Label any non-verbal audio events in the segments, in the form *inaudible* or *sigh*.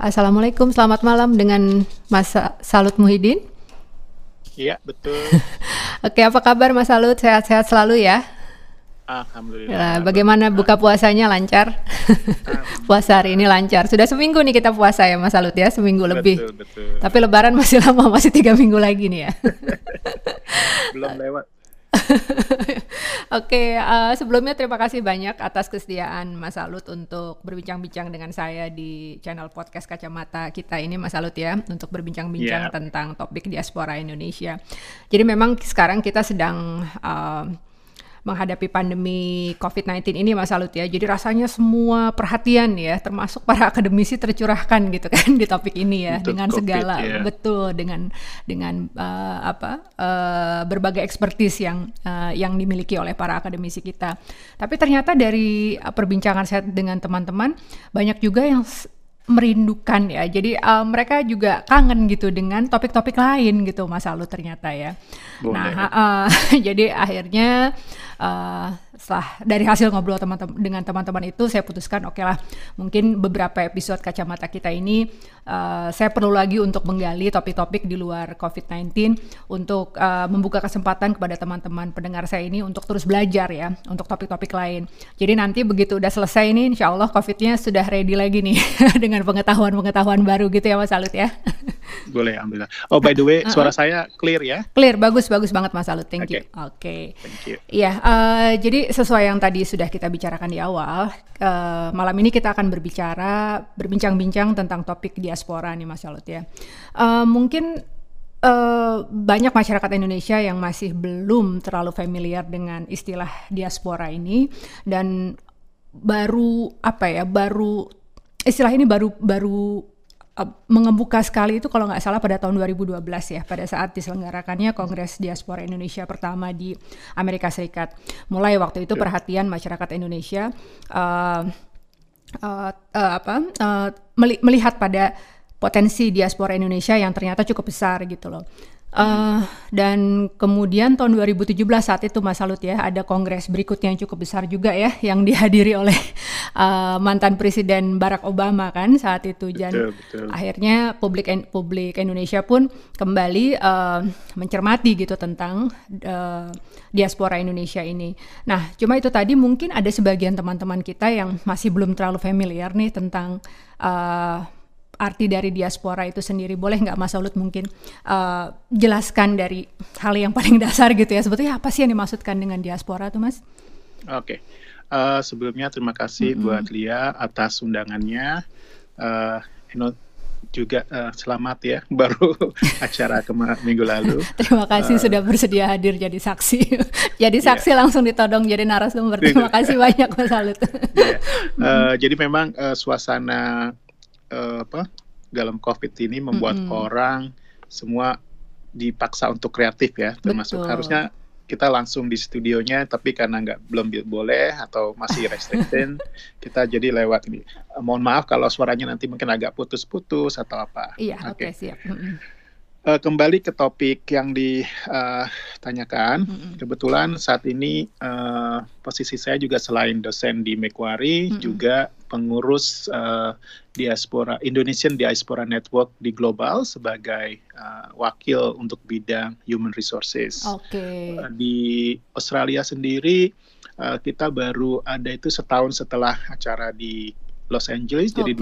Assalamualaikum, selamat malam dengan Mas Salut Muhyiddin. Iya, betul. *laughs* Oke, apa kabar Mas Salut? Sehat-sehat selalu ya? Alhamdulillah. Nah, bagaimana buka puasanya lancar? *laughs* puasa hari ini lancar. Sudah seminggu nih kita puasa ya Mas Salut ya, seminggu betul, lebih. Betul. Tapi Lebaran masih lama, *laughs* masih tiga minggu lagi nih ya. Belum lewat. *laughs* Oke, uh, sebelumnya terima kasih banyak atas kesediaan Mas Salut untuk berbincang-bincang dengan saya di channel podcast Kacamata kita ini Mas Salut ya, untuk berbincang-bincang Yeah. tentang topik diaspora Indonesia. Jadi memang sekarang kita sedang uh, menghadapi pandemi COVID-19 ini Mas Salut ya. Jadi rasanya semua perhatian ya, termasuk para akademisi tercurahkan gitu kan di topik ini ya Untuk dengan COVID, segala ya. betul dengan dengan uh, apa uh, berbagai ekspertis yang uh, yang dimiliki oleh para akademisi kita. Tapi ternyata dari perbincangan saya dengan teman-teman banyak juga yang merindukan ya. Jadi uh, mereka juga kangen gitu dengan topik-topik lain gitu Mas Alu ternyata ya. Boleh. Nah, uh, *laughs* jadi akhirnya uh, setelah dari hasil ngobrol teman-teman dengan teman-teman itu saya putuskan oke lah mungkin beberapa episode kacamata kita ini uh, saya perlu lagi untuk menggali topik-topik di luar COVID-19 untuk uh, membuka kesempatan kepada teman-teman pendengar saya ini untuk terus belajar ya untuk topik-topik lain. Jadi nanti begitu udah selesai ini insya Allah COVID-nya sudah ready lagi nih *laughs* dengan pengetahuan-pengetahuan baru gitu ya Mas Alut ya. Boleh, alhamdulillah. Oh, by the way, suara saya clear ya? Clear, bagus, bagus banget Mas Alut. Thank you. Oke. Oke. Thank you. Iya, eh, jadi sesuai yang tadi sudah kita bicarakan di awal, eh, malam ini kita akan berbicara, berbincang-bincang tentang topik diaspora nih Mas Alut ya. Eh, mungkin eh, banyak masyarakat Indonesia yang masih belum terlalu familiar dengan istilah diaspora ini dan baru apa ya, baru istilah ini baru baru uh, mengemuka sekali itu kalau nggak salah pada tahun 2012 ya pada saat diselenggarakannya Kongres Diaspora Indonesia pertama di Amerika Serikat. Mulai waktu itu perhatian masyarakat Indonesia uh, uh, uh, apa uh, meli- melihat pada potensi diaspora Indonesia yang ternyata cukup besar gitu loh. Uh, dan kemudian tahun 2017 saat itu Mas Salut ya ada kongres berikutnya yang cukup besar juga ya yang dihadiri oleh uh, *laughs* mantan Presiden Barack Obama kan saat itu dan Betul, betul. akhirnya publik publik Indonesia pun kembali uh, mencermati gitu tentang uh, diaspora Indonesia ini. Nah, cuma itu tadi mungkin ada sebagian teman-teman kita yang masih belum terlalu familiar nih tentang uh, arti dari diaspora itu sendiri. Boleh nggak Mas Aulut mungkin uh, jelaskan dari hal yang paling dasar gitu ya. Sebetulnya apa sih yang dimaksudkan dengan diaspora tuh Mas? Oke. Eh, sebelumnya terima kasih buat Lia atas undangannya. Eh, Eno juga eh, selamat ya *laughs* baru acara kemarin minggu lalu. *laughs* Terima kasih sudah bersedia hadir jadi saksi. *laughs* jadi saksi langsung ditodong jadi narasumber. Terima kasih banyak Mas Aulut. Iya. Eh, jadi memang eh, suasana eh, apa dalam COVID ini membuat orang semua dipaksa untuk kreatif ya, termasuk Betul. harusnya kita langsung di studionya, tapi karena nggak belum boleh atau masih restricted, *laughs* kita jadi lewat ini. Eh, mohon maaf kalau suaranya nanti mungkin agak putus-putus atau apa. Iya, oke Oke. siap. Eh, kembali ke topik yang ditanyakan, Mm-mm. kebetulan saat ini eh, posisi saya juga selain dosen di Macquarie, Mm-mm. juga pengurus eh, diaspora Indonesian Diaspora Network di global sebagai eh, wakil untuk bidang human resources. Oke. Eh, Di Australia sendiri eh, kita baru ada itu setahun setelah acara di Los Angeles, jadi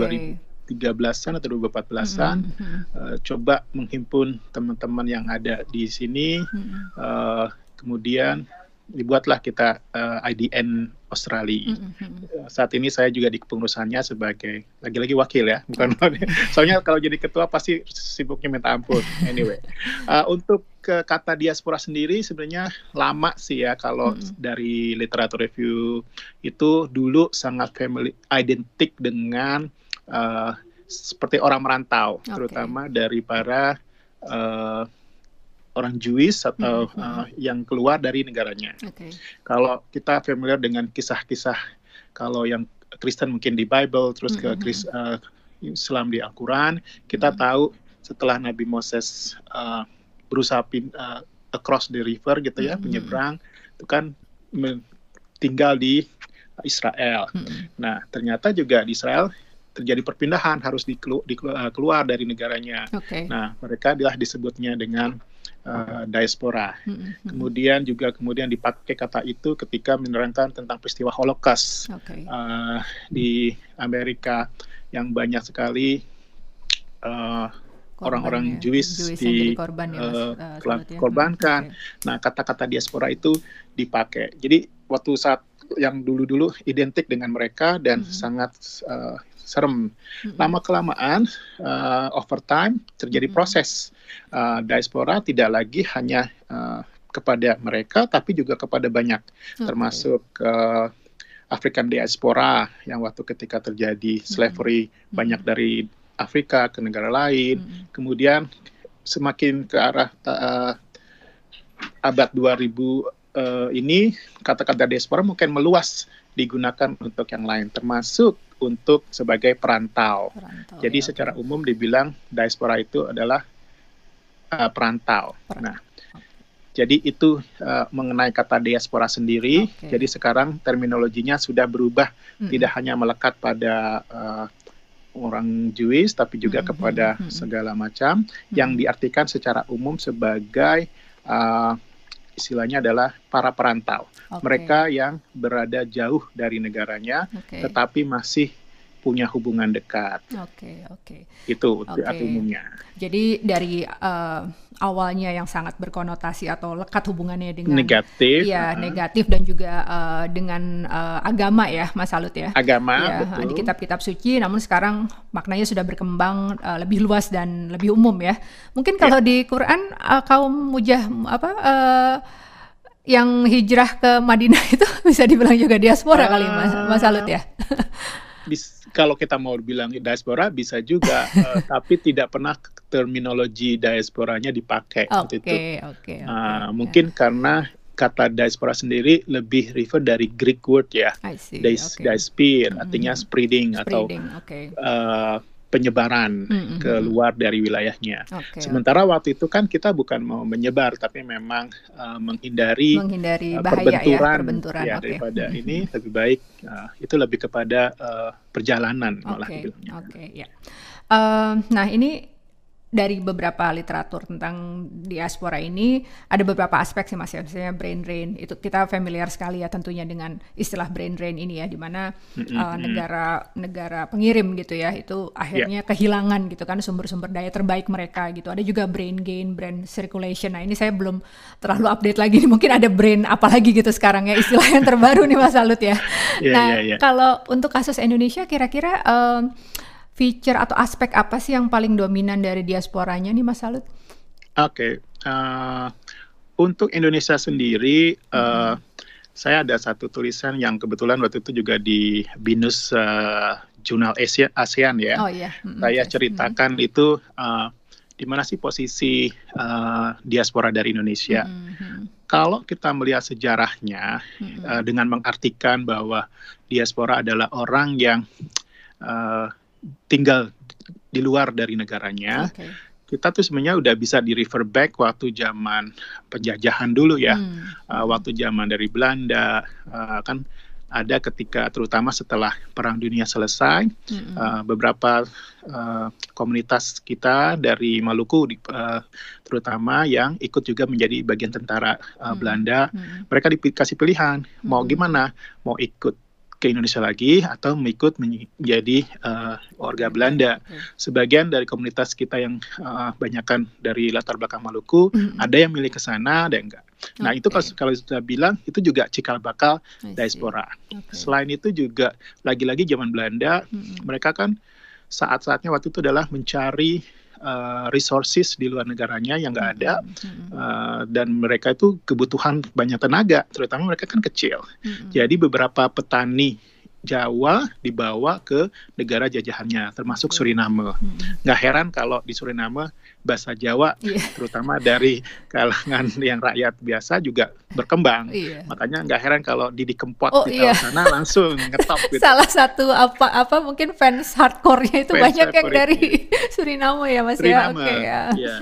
Oke. 2013-an atau 2014-an Mm-mm. eh, coba menghimpun teman-teman yang ada di sini Mm-mm. eh, kemudian dibuatlah kita eh, IDN Australia Mm-mm. Eh, saat ini saya juga di kepengurusannya sebagai lagi-lagi wakil ya bukan *laughs* soalnya kalau jadi ketua pasti sibuknya minta ampun anyway *laughs* eh, untuk ke kata diaspora sendiri sebenarnya lama sih ya kalau Mm-mm. dari literatur review itu dulu sangat family identik dengan eh, seperti orang merantau Oke. terutama dari para eh, orang Jewish atau Mm-mm. eh, yang keluar dari negaranya Oke. kalau kita familiar dengan kisah-kisah kalau yang Kristen mungkin di Bible terus ke Mhm. Kris- eh, Islam di Al-Quran kita tahu setelah Nabi Moses eh, berusaha pin, eh, across the river gitu ya Mhm. menyeberang itu kan tinggal di Israel Mm-mm. nah ternyata juga di Israel terjadi perpindahan harus dikelu, dikelu, uh, keluar dari negaranya. Okay. Nah, mereka adalah disebutnya dengan uh, diaspora. Mm-hmm. Kemudian juga kemudian dipakai kata itu ketika menerangkan tentang peristiwa Holocaust okay. uh, di Amerika yang banyak sekali uh, orang-orang ya. Jewish, Jewish di korban ya, uh, uh, ya. korbankan. Okay. Nah, kata-kata diaspora itu dipakai. Jadi waktu saat yang dulu-dulu identik dengan mereka dan hmm. sangat uh, serem. Lama kelamaan uh, over time terjadi proses. Uh, diaspora tidak lagi hanya uh, kepada mereka tapi juga kepada banyak. Okay. termasuk uh, African diaspora yang waktu ketika terjadi slavery banyak dari Afrika ke negara lain. Kemudian semakin ke arah uh, abad 2000 uh, ini kata-kata diaspora mungkin meluas digunakan untuk yang lain termasuk untuk sebagai perantau. perantau Jadi ya, secara okay. umum dibilang diaspora itu adalah uh, perantau. perantau. Nah, jadi itu uh, mengenai kata diaspora sendiri. Okay. Jadi sekarang terminologinya sudah berubah, hmm. tidak hanya melekat pada uh, orang Jewish, tapi juga hmm. kepada hmm. segala macam hmm. yang diartikan secara umum sebagai uh, istilahnya adalah para perantau. Okay. Mereka yang berada jauh dari negaranya, okay. tetapi masih punya hubungan dekat. Oke, okay, oke. Okay. Itu okay. umumnya. Jadi dari uh, awalnya yang sangat berkonotasi atau lekat hubungannya dengan negatif, ya uh negatif dan juga uh, dengan uh, agama ya, Mas Salut ya. Agama, ya, betul. Di kitab-kitab suci, namun sekarang maknanya sudah berkembang uh, lebih luas dan lebih umum ya. Mungkin kalau ya. di Quran uh, kaum mujah apa? Uh, yang hijrah ke Madinah *laughs* itu bisa dibilang juga diaspora uh, kali Mas, Mas Salut ya. bis, kalau kita mau bilang diaspora bisa juga, uh, *laughs* tapi tidak pernah terminologi diasporanya dipakai. Oke, okay, oke. Okay, uh, Mungkin karena kata diaspora sendiri lebih refer dari Greek word ya, Dias, okay. diaspir, artinya spreading, spreading atau okay. uh, penyebaran mm-hmm. keluar dari wilayahnya. Okay, Sementara okay. waktu itu kan kita bukan mau menyebar, tapi memang uh, menghindari, menghindari uh, bahaya perbenturan, ya, perbenturan ya okay. daripada mm-hmm. ini lebih baik uh, itu lebih kepada uh, perjalanan okay. malah Oke, okay, ya. Uh, nah ini dari beberapa literatur tentang diaspora ini ada beberapa aspek sih mas ya misalnya brain drain itu kita familiar sekali ya tentunya dengan istilah brain drain ini ya di mana mm-hmm. uh, negara negara pengirim gitu ya itu akhirnya yeah. kehilangan gitu kan sumber-sumber daya terbaik mereka gitu ada juga brain gain brain circulation nah ini saya belum terlalu update lagi nih *laughs* mungkin ada brain apalagi gitu sekarang ya istilah yang terbaru nih mas Salut ya *laughs* yeah, nah yeah, yeah. kalau untuk kasus Indonesia kira-kira um, feature atau aspek apa sih yang paling dominan dari diasporanya nih Mas Salut? Oke, okay. uh, eh, untuk Indonesia sendiri, uh, saya ada satu tulisan yang kebetulan waktu itu juga di Binus uh, Jurnal Asia, ASEAN ya. Oh iya. Mm-hmm. Saya ceritakan mm-hmm. itu uh, di mana sih posisi uh, diaspora dari Indonesia. Mm-hmm. Kalau kita melihat sejarahnya mm-hmm. uh, dengan mengartikan bahwa diaspora adalah orang yang uh, tinggal di luar dari negaranya, okay. kita tuh sebenarnya udah bisa di refer back waktu zaman penjajahan dulu ya, hmm. uh, waktu zaman dari Belanda uh, kan ada ketika terutama setelah Perang Dunia selesai mm-hmm. uh, beberapa uh, komunitas kita dari Maluku uh, terutama yang ikut juga menjadi bagian tentara uh, mm-hmm. Belanda mm-hmm. mereka dikasih pilihan mau mm-hmm. gimana mau ikut ke Indonesia lagi atau mengikut menjadi uh, warga Belanda. Hmm. Sebagian dari komunitas kita yang uh, banyakkan dari latar belakang Maluku, hmm. ada yang milih ke sana, ada yang enggak. Nah, okay. itu kalau, kalau sudah bilang itu juga cikal bakal diaspora. Okay. Selain itu juga lagi-lagi zaman Belanda, hmm. mereka kan saat-saatnya waktu itu adalah mencari uh, resources di luar negaranya yang nggak ada mm-hmm. uh, dan mereka itu kebutuhan banyak tenaga terutama mereka kan kecil mm-hmm. jadi beberapa petani Jawa dibawa ke negara jajahannya, termasuk Suriname. Hmm. Nggak heran kalau di Suriname bahasa Jawa, yeah. terutama dari kalangan *laughs* yang rakyat biasa juga berkembang. Yeah. Makanya nggak heran kalau Didi Kempot oh, di iya. sana langsung *laughs* ngetop. Gitu. Salah satu apa apa mungkin fans hardcore-nya itu fans banyak yang dari *laughs* Suriname ya Mas ya? Suriname, ya. Okay, ya. ya.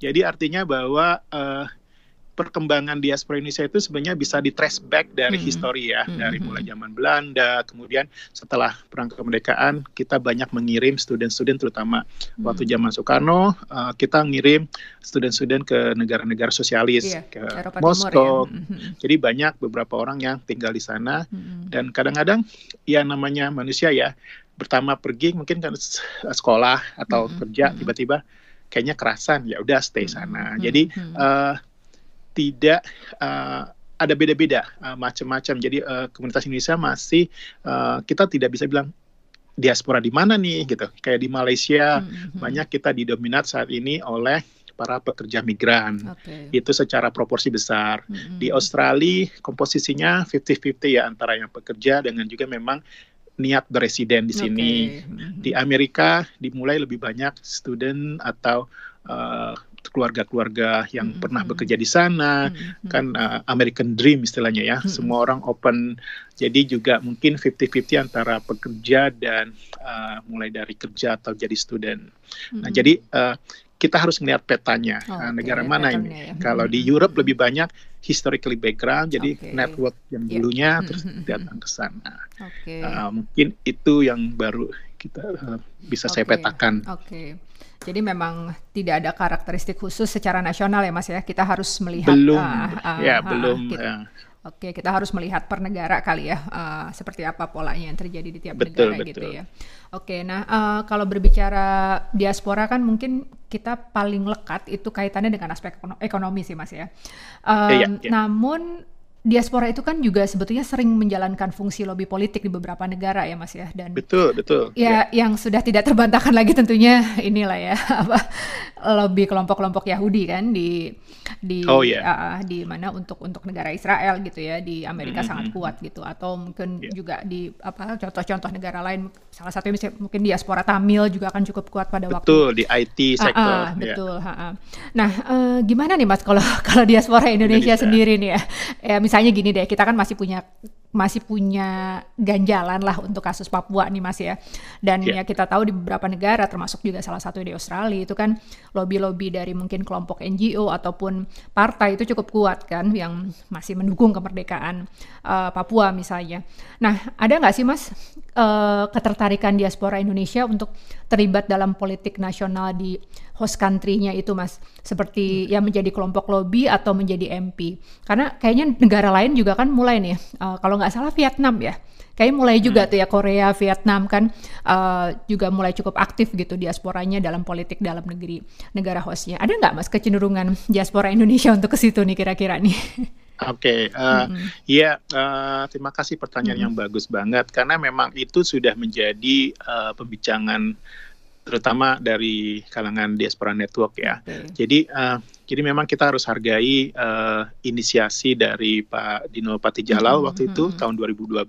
Jadi artinya bahwa uh, perkembangan diaspora Indonesia itu sebenarnya bisa di trace back dari hmm. histori ya, hmm. dari mulai zaman Belanda, kemudian setelah perang kemerdekaan kita banyak mengirim student-student terutama hmm. waktu zaman Soekarno uh, kita ngirim student-student ke negara-negara sosialis iya, ke Eropa Moskow. ya. hmm. Jadi banyak beberapa orang yang tinggal di sana hmm. dan kadang-kadang ya namanya manusia ya pertama pergi mungkin kan sekolah atau hmm. kerja tiba-tiba kayaknya kerasan ya udah stay sana. Hmm. Jadi uh, tidak uh, ada beda-beda uh, macam-macam. Jadi uh, komunitas Indonesia masih uh, kita tidak bisa bilang diaspora di mana nih gitu. Kayak di Malaysia mm-hmm. banyak kita didominat saat ini oleh para pekerja migran. Okay. Itu secara proporsi besar. Mm-hmm. Di Australia komposisinya 50-50 ya antara yang pekerja dengan juga memang niat beresiden di sini. Okay. Mm-hmm. Di Amerika dimulai lebih banyak student atau uh, keluarga-keluarga yang mm-hmm. pernah bekerja di sana mm-hmm. kan uh, American Dream istilahnya ya mm-hmm. semua orang open jadi juga mungkin 50-50 antara pekerja dan uh, mulai dari kerja atau jadi student mm-hmm. nah jadi uh, kita harus melihat petanya oh, uh, negara okay, mana ini ya. kalau di Europe lebih banyak historically background jadi okay. network yang ya. dulunya yeah. terus datang ke sana okay. uh, mungkin itu yang baru kita uh, bisa okay. saya petakan okay. Jadi memang tidak ada karakteristik khusus secara nasional ya Mas ya. Kita harus melihat belum uh, uh, ya uh, belum kita, ya. Oke, kita harus melihat per negara kali ya, uh, seperti apa polanya yang terjadi di tiap betul, negara betul. gitu ya. Oke, nah uh, kalau berbicara diaspora kan mungkin kita paling lekat itu kaitannya dengan aspek ekonomi sih mas ya. Um, iya, iya. Namun diaspora itu kan juga sebetulnya sering menjalankan fungsi lobby politik di beberapa negara ya Mas ya dan betul betul ya, ya. yang sudah tidak terbantahkan lagi tentunya inilah ya *laughs* apa lobby kelompok-kelompok Yahudi kan di di oh, yeah. uh, di mana untuk untuk negara Israel gitu ya di Amerika mm -hmm. sangat kuat gitu atau mungkin yeah. juga di apa contoh-contoh negara lain salah satunya mungkin diaspora Tamil juga akan cukup kuat pada betul, waktu betul di IT sektor uh, uh, betul yeah. uh, uh. nah uh, gimana nih Mas kalau *laughs* kalau diaspora Indonesia, Indonesia sendiri nih ya, ya misalnya gini deh, kita kan masih punya masih punya ganjalan lah untuk kasus Papua nih Mas ya. Dan yeah. ya kita tahu di beberapa negara termasuk juga salah satu di Australia itu kan lobby-lobby dari mungkin kelompok NGO ataupun partai itu cukup kuat kan yang masih mendukung kemerdekaan uh, Papua misalnya. Nah, ada nggak sih Mas uh, ketertarikan diaspora Indonesia untuk terlibat dalam politik nasional di host country-nya itu Mas? Seperti hmm. ya menjadi kelompok lobby atau menjadi MP. Karena kayaknya negara lain juga kan mulai nih uh, kalau nggak salah Vietnam ya kayak mulai juga hmm. tuh ya Korea, Vietnam kan uh, juga mulai cukup aktif gitu diasporanya dalam politik dalam negeri negara hostnya. Ada nggak mas kecenderungan diaspora Indonesia untuk ke situ nih kira-kira nih? *laughs* Oke, okay, uh, mm -hmm. ya uh, terima kasih pertanyaan mm -hmm. yang bagus banget karena memang itu sudah menjadi uh, pembicaraan terutama dari kalangan diaspora network ya. Okay. Jadi uh, jadi memang kita harus hargai uh, inisiasi dari Pak Dino Patijalal mm -hmm. waktu itu tahun 2012.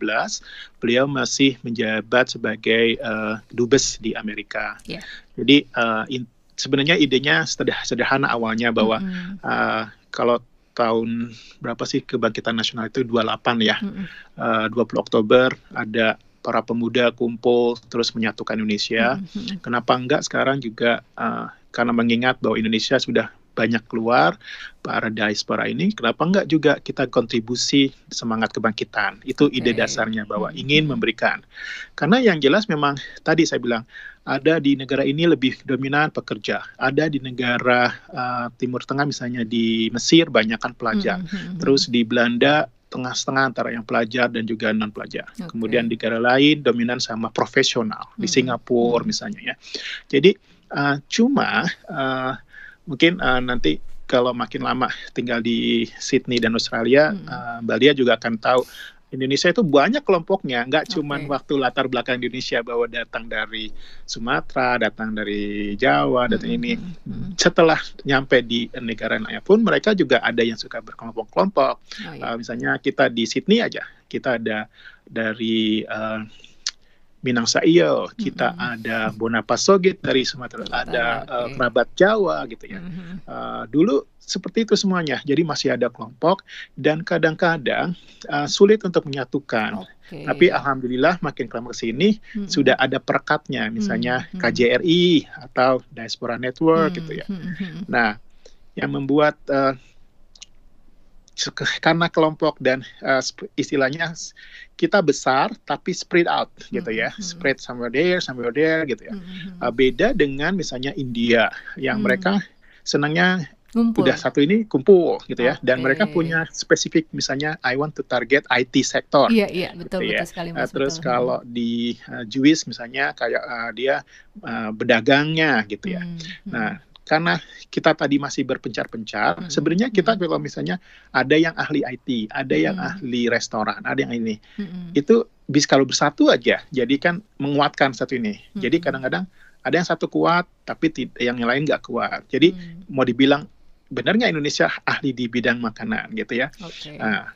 Beliau masih menjabat sebagai uh, dubes di Amerika. Yeah. Jadi uh, in, sebenarnya idenya sederhana awalnya bahwa mm -hmm. uh, kalau tahun berapa sih kebangkitan nasional itu 28 ya. Mm -hmm. uh, 20 Oktober ada para pemuda kumpul terus menyatukan Indonesia. Mm-hmm. Kenapa enggak sekarang juga uh, karena mengingat bahwa Indonesia sudah banyak keluar para diaspora ini, kenapa enggak juga kita kontribusi semangat kebangkitan? Itu ide dasarnya bahwa ingin memberikan. Karena yang jelas memang tadi saya bilang ada di negara ini lebih dominan pekerja, ada di negara uh, Timur Tengah misalnya di Mesir banyakkan pelajar, mm-hmm. terus di Belanda tengah-tengah antara yang pelajar dan juga non pelajar. Okay. Kemudian di negara lain dominan sama profesional hmm. di Singapura hmm. misalnya ya. Jadi uh, cuma uh, mungkin uh, nanti kalau makin lama tinggal di Sydney dan Australia, hmm. uh, Mbak Lia juga akan tahu Indonesia itu banyak kelompoknya, nggak okay. cuma waktu latar belakang Indonesia bahwa datang dari Sumatera, datang dari Jawa, datang mm -hmm. ini. Hmm, hmm. Setelah nyampe di negara lain pun mereka juga ada yang suka berkelompok-kelompok. Oh, iya. uh, misalnya kita di Sydney aja, kita ada dari uh, Minang Saio, kita mm-hmm. ada Bonapasogit dari Sumatera, ada uh, kerabat Jawa gitu ya. Mm-hmm. Uh, dulu seperti itu semuanya. Jadi masih ada kelompok dan kadang-kadang uh, sulit untuk menyatukan. Okay. Tapi alhamdulillah makin ke sini mm-hmm. sudah ada perekatnya, misalnya mm-hmm. KJRI atau Diaspora Network mm-hmm. gitu ya. Mm-hmm. Nah, yang membuat uh, karena kelompok dan uh, istilahnya kita besar tapi spread out gitu ya, mm-hmm. spread somewhere there, somewhere there gitu ya. Mm-hmm. Uh, beda dengan misalnya India yang mm. mereka senangnya Ngumpul. udah satu ini kumpul gitu ya, okay. dan mereka punya spesifik misalnya I want to target IT sektor. Iya iya betul gitu betul ya. sekali mas. Uh, terus betul. kalau di uh, Jewish misalnya kayak uh, dia uh, bedagangnya gitu ya. Mm-hmm. Nah karena kita tadi masih berpencar-pencar, hmm. sebenarnya kita hmm. kalau misalnya ada yang ahli IT, ada yang hmm. ahli restoran, ada yang ini, hmm. itu bisa kalau bersatu aja, jadi kan menguatkan satu ini. Hmm. Jadi kadang-kadang ada yang satu kuat, tapi yang lain nggak kuat. Jadi hmm. mau dibilang benar nggak Indonesia ahli di bidang makanan gitu ya? Okay. Nah,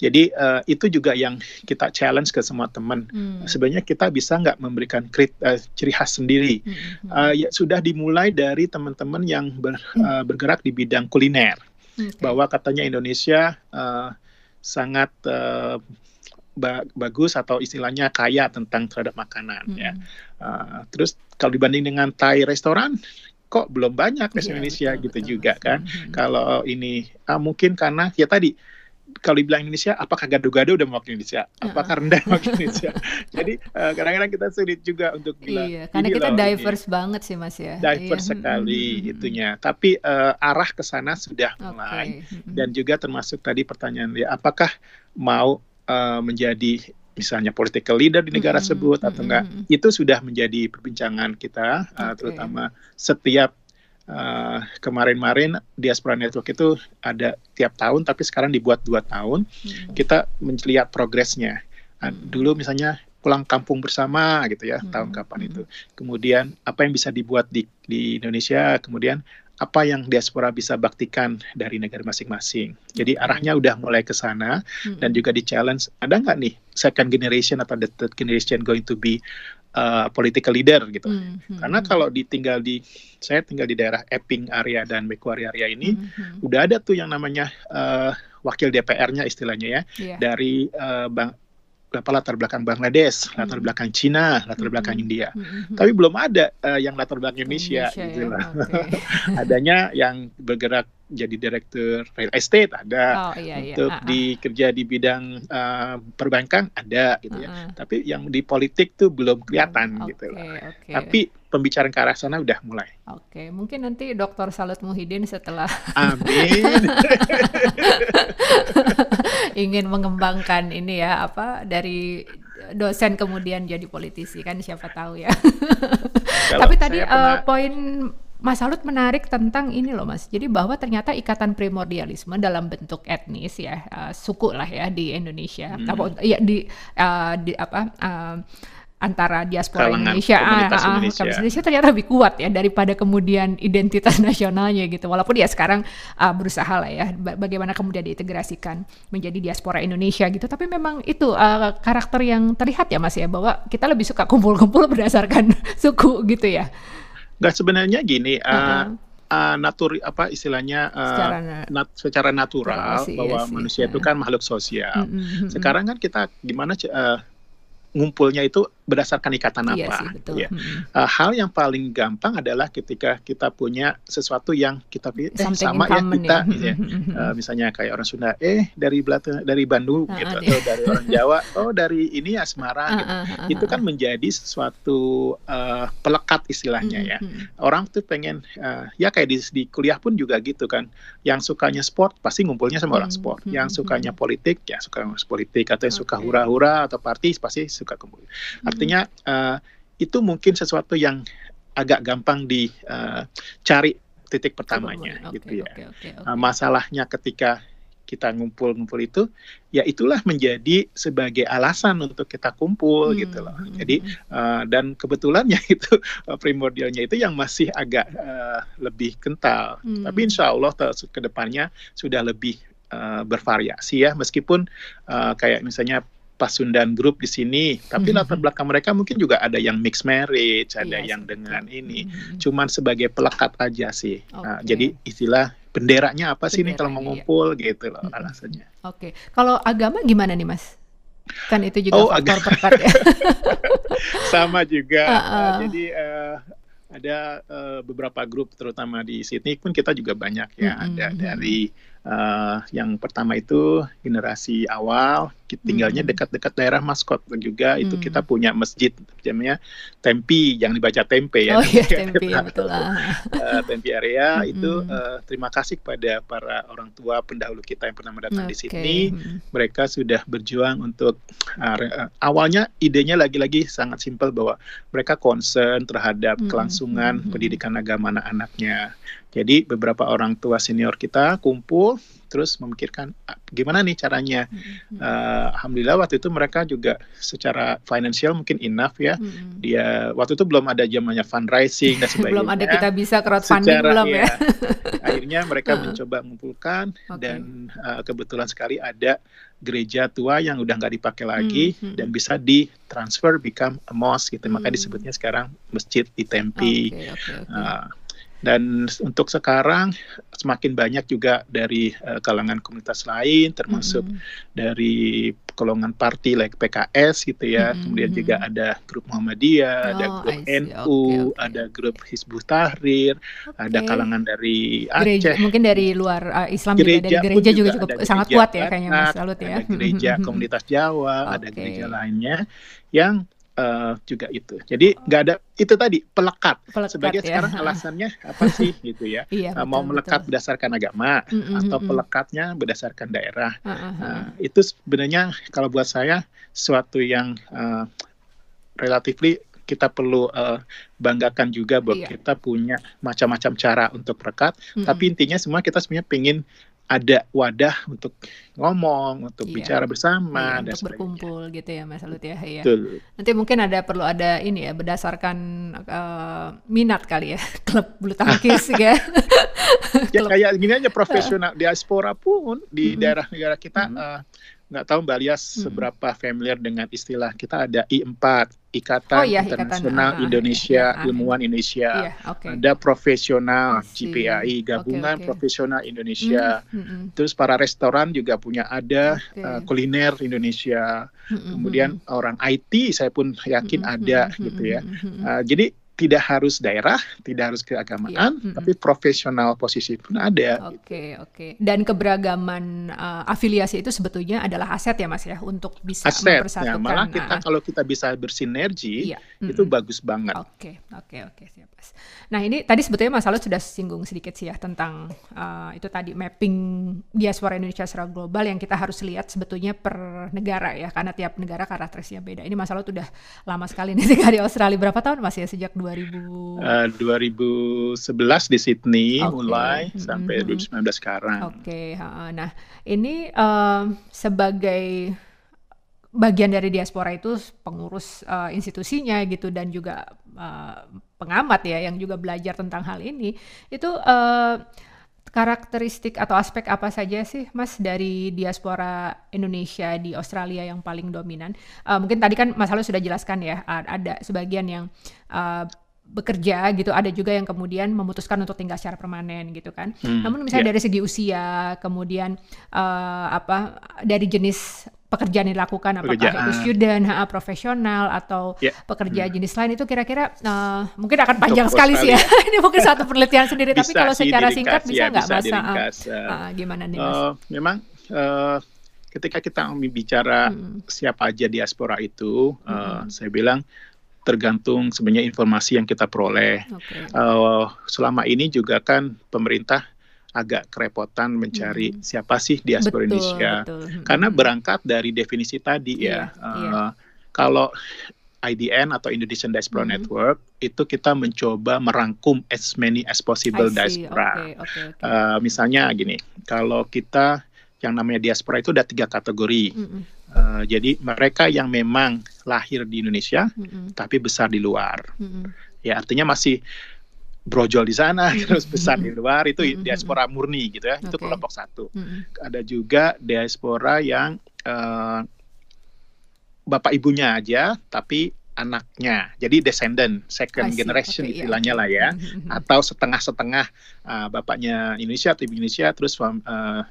jadi uh, itu juga yang kita challenge ke semua teman. Hmm. Sebenarnya kita bisa nggak memberikan krit, uh, ciri khas sendiri. Hmm. Uh, ya sudah dimulai dari teman-teman yang ber, uh, bergerak di bidang kuliner, okay. bahwa katanya Indonesia uh, sangat uh, ba bagus atau istilahnya kaya tentang terhadap makanan hmm. ya. Uh, terus kalau dibanding dengan Thai restoran kok belum banyak di iya, Indonesia betul, gitu betul. juga kan. Hmm. Kalau ini uh, mungkin karena ya tadi kalau dibilang Indonesia, apakah gado-gado udah mewakili Indonesia? Apakah rendang mewakili Indonesia? *laughs* Jadi uh, kadang-kadang kita sulit juga untuk bilang. Iya, karena kita loh, diverse ini. banget sih Mas ya. Diverse iya. sekali hmm. itunya. Tapi uh, arah ke sana sudah okay. mulai. Dan juga termasuk tadi pertanyaan dia, apakah mau uh, menjadi misalnya political leader di negara mm -hmm. tersebut atau enggak? Mm -hmm. Itu sudah menjadi perbincangan kita, uh, terutama setiap uh, kemarin-marin diaspora network itu ada tiap tahun tapi sekarang dibuat dua tahun hmm. kita melihat progresnya uh, dulu misalnya pulang kampung bersama gitu ya hmm. tahun kapan itu kemudian apa yang bisa dibuat di di Indonesia kemudian apa yang diaspora bisa baktikan dari negara masing-masing. Jadi arahnya udah mulai ke sana hmm. dan juga di challenge ada nggak nih second generation atau the third generation going to be uh, political leader gitu. Hmm. hmm Karena hmm. kalau ditinggal di saya tinggal di daerah Epping area dan Macquarie area ini hmm. hmm. udah ada tuh yang namanya uh, wakil DPR-nya istilahnya ya yeah. dari uh, bang berapa latar belakang Bangladesh, hmm. latar belakang Cina, latar hmm. belakang India. Hmm. Tapi belum ada uh, yang latar belakang Indonesia, Indonesia gitu ya? lah. Okay. *laughs* Adanya yang bergerak jadi direktur real estate ada, oh, iya, iya. untuk uh -uh. di kerja di bidang uh, perbankan ada gitu uh -uh. ya. Tapi yang di politik tuh belum kelihatan okay, gitu lah. Okay. Tapi pembicaraan ke arah sana udah mulai. Oke, okay. mungkin nanti Dr. Salut Muhyiddin setelah Amin. *laughs* ingin mengembangkan ini ya apa dari dosen kemudian jadi politisi kan siapa tahu ya. Tapi tadi uh, poin Mas Salut menarik tentang ini loh Mas. Jadi bahwa ternyata ikatan primordialisme dalam bentuk etnis ya, uh, suku lah ya di Indonesia. Hmm. Apa ya di uh, di apa uh, antara diaspora Kalangan Indonesia, komunitas ah, Indonesia. Ah, Indonesia ternyata lebih kuat ya daripada kemudian identitas *laughs* nasionalnya gitu. Walaupun ya sekarang uh, berusaha lah ya bagaimana kemudian diintegrasikan menjadi diaspora Indonesia gitu. Tapi memang itu uh, karakter yang terlihat ya Mas ya bahwa kita lebih suka kumpul-kumpul *laughs* berdasarkan *laughs* suku gitu ya. Gak sebenarnya gini. Uh, uh -huh. Uh, natur apa istilahnya uh, secara, nat, secara natural bahwa iya manusia itu kan makhluk sosial. Mm -hmm. Sekarang kan kita gimana uh, ngumpulnya itu berdasarkan ikatan iya apa. Sih, betul. Ya. Hmm. Uh, hal yang paling gampang adalah ketika kita punya sesuatu yang kita eh, sama ya kita, ya. Uh, *laughs* misalnya kayak orang Sunda, eh dari Belata, dari Bandung uh, gitu, uh, atau dari orang Jawa, oh dari ini ya Semarang, uh, gitu. Uh, uh, itu kan menjadi sesuatu uh, pelekat istilahnya ya. Orang tuh pengen, uh, ya kayak di, di kuliah pun juga gitu kan, yang sukanya sport pasti ngumpulnya sama orang sport, yang sukanya politik ya suka politik, atau yang suka hura-hura atau party pasti suka kumpul. Artinya uh, itu mungkin sesuatu yang agak gampang dicari uh, titik pertamanya okay, gitu ya. Okay, okay, okay. Uh, masalahnya ketika kita ngumpul-ngumpul itu, ya itulah menjadi sebagai alasan untuk kita kumpul hmm, gitu loh. Hmm, Jadi uh, dan kebetulannya *laughs* itu uh, primordialnya itu yang masih agak uh, lebih kental. Hmm. Tapi insya Allah ke depannya sudah lebih uh, bervariasi ya, meskipun uh, kayak misalnya Pasundan Group di sini, tapi mm-hmm. latar belakang mereka mungkin juga ada yang mixed marriage, ada yes, iya yang dengan ini, mm-hmm. cuman sebagai pelekat aja sih. Okay. Nah, jadi istilah benderanya apa sih nih kalau mau iya. ngumpul iya. gitu loh mm-hmm. alasannya. Oke, okay. kalau agama gimana nih Mas? Kan itu juga oh, faktor pelekat ya. *laughs* Sama juga. Uh, uh. Uh, jadi uh, ada uh, beberapa grup terutama di Sydney pun kita juga banyak ya. Mm-hmm. Ada dari Uh, yang pertama itu generasi awal tinggalnya hmm. dekat-dekat daerah maskot juga itu hmm. kita punya masjid namanya Tempi yang dibaca tempe ya. Oh iya *laughs* Tempi ya betul lah. Uh, tempi area *laughs* hmm. itu uh, terima kasih kepada para orang tua pendahulu kita yang pernah datang okay. di sini. Hmm. Mereka sudah berjuang untuk uh, uh, awalnya idenya lagi-lagi sangat simpel bahwa mereka concern terhadap hmm. kelangsungan hmm. pendidikan agama anak-anaknya. Jadi beberapa orang tua senior kita kumpul terus memikirkan ah, gimana nih caranya. Mm-hmm. Uh, Alhamdulillah waktu itu mereka juga secara financial mungkin enough ya. Mm-hmm. Dia waktu itu belum ada zamannya fundraising dan *laughs* sebagainya. belum ada kita bisa crowdfunding secara, belum ya. ya. akhirnya mereka *laughs* mencoba mengumpulkan okay. dan uh, kebetulan sekali ada gereja tua yang udah nggak dipakai lagi mm-hmm. dan bisa ditransfer become a mosque gitu. Mm-hmm. Maka disebutnya sekarang masjid di Tempi. Okay, okay, okay. Uh, dan untuk sekarang semakin banyak juga dari uh, kalangan komunitas lain, termasuk mm -hmm. dari golongan parti like PKS gitu ya. Mm -hmm. Kemudian juga ada grup Muhammadiyah, oh, ada grup NU, okay, okay. ada grup Hizbut Tahrir, okay. ada kalangan dari Aceh. Gereja, mungkin dari luar uh, Islam gereja juga dari gereja juga, juga cukup sangat kuat ya kayaknya Mas Salut ya. Ada gereja *laughs* komunitas Jawa, okay. ada gereja lainnya yang uh, juga itu. Jadi nggak ada itu tadi pelekat. pelekat Sebagai ya. sekarang *laughs* alasannya apa sih gitu ya? *laughs* iya, uh, mau melekat betul. berdasarkan agama mm -hmm. atau pelekatnya berdasarkan daerah. Uh -huh. uh, itu sebenarnya kalau buat saya suatu yang uh, relatively kita perlu uh, banggakan juga bahwa iya. kita punya macam-macam cara untuk perekat. Mm -hmm. Tapi intinya semua kita sebenarnya pengen ada wadah untuk ngomong, untuk iya. bicara bersama iya, dan untuk berkumpul gitu ya Mas Alut ya. Iya. Nanti mungkin ada perlu ada ini ya berdasarkan uh, minat kali ya *laughs* klub bulu tangkis ya. *laughs* ya kayak gini aja profesional diaspora pun di mm -hmm. daerah negara kita mm -hmm. uh, nggak tahu Mbak Lias hmm. seberapa familiar dengan istilah kita ada I4 Ikatan oh, iya, Internasional Ikatan, Indonesia uh, Ilmuwan Indonesia iya, okay. ada profesional GPAI Gabungan okay, okay. Profesional Indonesia hmm, hmm, hmm, terus para restoran juga punya ada okay. uh, kuliner Indonesia hmm, hmm kemudian hmm. orang IT saya pun yakin hmm, ada hmm, gitu ya uh, jadi tidak harus daerah, tidak harus keagamaan, yeah. tapi profesional posisi pun ada. Oke, okay, oke. Okay. Dan keberagaman uh, afiliasi itu sebetulnya adalah aset ya Mas ya untuk bisa aset, mempersatukan. Ya, malah kita uh, kalau kita bisa bersinergi, yeah. itu mm -hmm. bagus banget. Oke, okay, oke, okay, oke, okay, siap Mas. Nah, ini tadi sebetulnya Mas Alot sudah singgung sedikit sih ya tentang uh, itu tadi mapping diaspora Indonesia secara global yang kita harus lihat sebetulnya per negara ya, karena tiap negara karakteristiknya beda. Ini Mas Alot udah lama sekali nih *laughs* di Australia. Berapa tahun Mas ya sejak 2000 2000 uh, 2011 di Sydney okay. mulai mm -hmm. sampai 2019 sekarang. Oke, okay. nah ini uh, sebagai bagian dari diaspora itu pengurus uh, institusinya gitu dan juga uh, pengamat ya yang juga belajar tentang hal ini itu uh, karakteristik atau aspek apa saja sih Mas dari diaspora Indonesia di Australia yang paling dominan? Uh, mungkin tadi kan Mas Halo sudah jelaskan ya ada sebagian yang uh, bekerja gitu ada juga yang kemudian memutuskan untuk tinggal secara permanen gitu kan hmm, namun misalnya yeah. dari segi usia kemudian uh, apa dari jenis pekerjaan yang dilakukan apakah Pekerjaan. itu student, ha, profesional atau yeah. pekerja hmm. jenis lain itu kira-kira uh, mungkin akan panjang sekali, sekali sih ya. *laughs* Ini mungkin satu penelitian sendiri tapi kalau secara singkat bisa ya, nggak Mas? Uh, uh, gimana nih Mas? Uh, memang uh, ketika kita bicara hmm. siapa aja diaspora itu, uh, hmm. saya bilang tergantung sebenarnya informasi yang kita peroleh. Okay. Uh, selama ini juga kan pemerintah agak kerepotan mencari hmm. siapa sih diaspora betul, Indonesia, betul. Hmm. karena berangkat dari definisi tadi yeah, ya. Uh, yeah. Kalau IDN atau Indonesian Diaspora hmm. Network itu kita mencoba merangkum as many as possible diaspora. Okay, okay, okay. Uh, misalnya gini, kalau kita yang namanya diaspora itu ada tiga kategori. Mm -mm. Uh, jadi mereka yang memang lahir di Indonesia mm -mm. tapi besar di luar. Mm -mm. Ya artinya masih brojol di sana terus besar di luar itu diaspora murni gitu ya. Okay. Itu kelompok satu. Mm -mm. Ada juga diaspora yang uh, bapak ibunya aja tapi anaknya. Jadi descendant, second generation okay, iya, istilahnya iya. lah ya. Mm -hmm. Atau setengah-setengah uh, bapaknya Indonesia atau ibu Indonesia terus uh,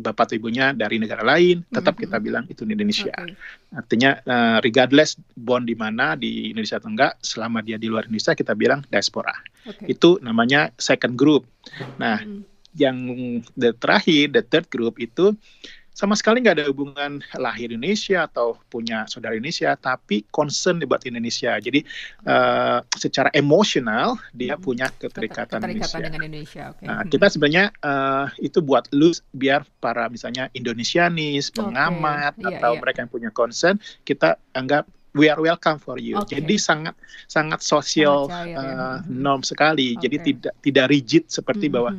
bapak atau ibunya dari negara lain, tetap mm -hmm. kita bilang itu di Indonesia. Okay. Artinya uh, regardless born di mana di Indonesia atau enggak, selama dia di luar Indonesia kita bilang diaspora. Okay. Itu namanya second group. Nah, mm -hmm. yang the terakhir, the third group itu sama sekali nggak ada hubungan lahir Indonesia atau punya saudara Indonesia, tapi concern buat Indonesia. Jadi uh, secara emosional dia hmm. punya keterikatan, keterikatan Indonesia. dengan Indonesia. Okay. Nah, kita sebenarnya uh, itu buat lu biar para misalnya Indonesianis, pengamat okay. Iya, atau yeah. mereka yang punya concern, kita anggap we are welcome for you. Okay. Jadi sangat sangat sosial uh, ya. norm sekali. Okay. Jadi tidak tidak rigid seperti mm -hmm. bahwa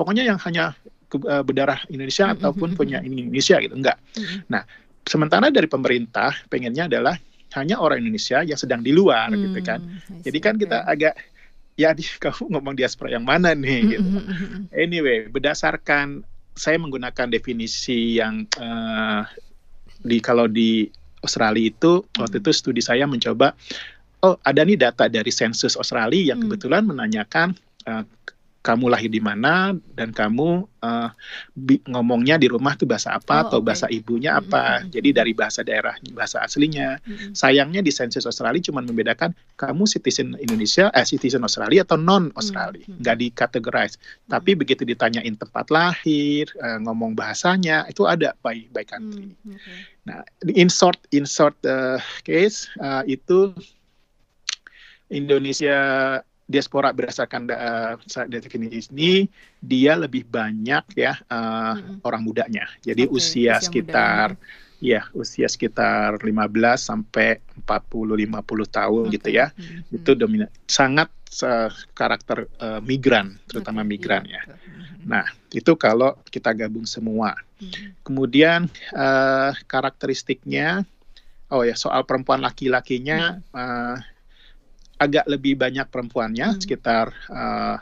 pokoknya yang hanya uh, berdarah Indonesia ataupun punya Indonesia gitu enggak. Nah, sementara dari pemerintah pengennya adalah hanya orang Indonesia yang sedang di luar mm-hmm. gitu kan. Jadi kan kita agak ya di *laughs* kamu ngomong diaspora yang mana nih gitu. Anyway, berdasarkan saya menggunakan definisi yang uh, di kalau di Australia itu waktu itu studi saya mencoba oh ada nih data dari sensus Australia yang kebetulan menanyakan uh, kamu lahir di mana dan kamu uh, ngomongnya di rumah tuh bahasa apa oh, atau okay. bahasa ibunya apa. Mm -hmm. Jadi dari bahasa daerah bahasa aslinya. Mm -hmm. Sayangnya di sensus Australia cuma membedakan kamu citizen Indonesia eh citizen Australia atau non Australia. Mm -hmm. Nggak dikategorize. Mm -hmm. Tapi begitu ditanyain tempat lahir, uh, ngomong bahasanya itu ada by by country. Mm -hmm. okay. Nah, in short in short uh, case uh, itu Indonesia diaspora berdasarkan uh, definisi ini dia lebih banyak ya uh, hmm. orang mudanya. Jadi okay, usia, usia sekitar muda. ya usia sekitar 15 sampai 40 50 tahun okay. gitu ya. Hmm. Itu dominan sangat uh, karakter uh, migran terutama okay, migran iya, ya. Hmm. Nah, itu kalau kita gabung semua. Hmm. Kemudian uh, karakteristiknya oh ya soal perempuan laki-lakinya hmm. uh, agak lebih banyak perempuannya hmm. sekitar uh,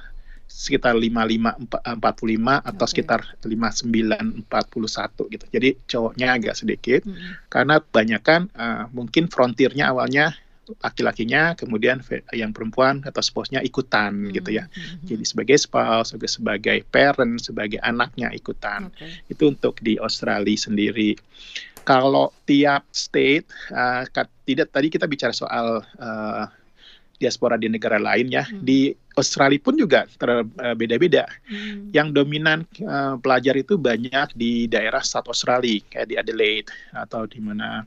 sekitar 55 45 atau okay. sekitar 59 41 gitu. Jadi cowoknya agak sedikit hmm. karena kebanyakan uh, mungkin frontirnya awalnya laki-lakinya kemudian yang perempuan atau spouse-nya ikutan hmm. gitu ya. Hmm. Jadi sebagai spouse, sebagai sebagai parent, sebagai anaknya ikutan. Okay. Itu untuk di Australia sendiri. Kalau tiap state uh, tidak tadi kita bicara soal uh, diaspora di negara lain ya. Hmm. Di Australia pun juga berbeda-beda. Hmm. Yang dominan uh, pelajar itu banyak di daerah South Australia kayak di Adelaide atau di mana.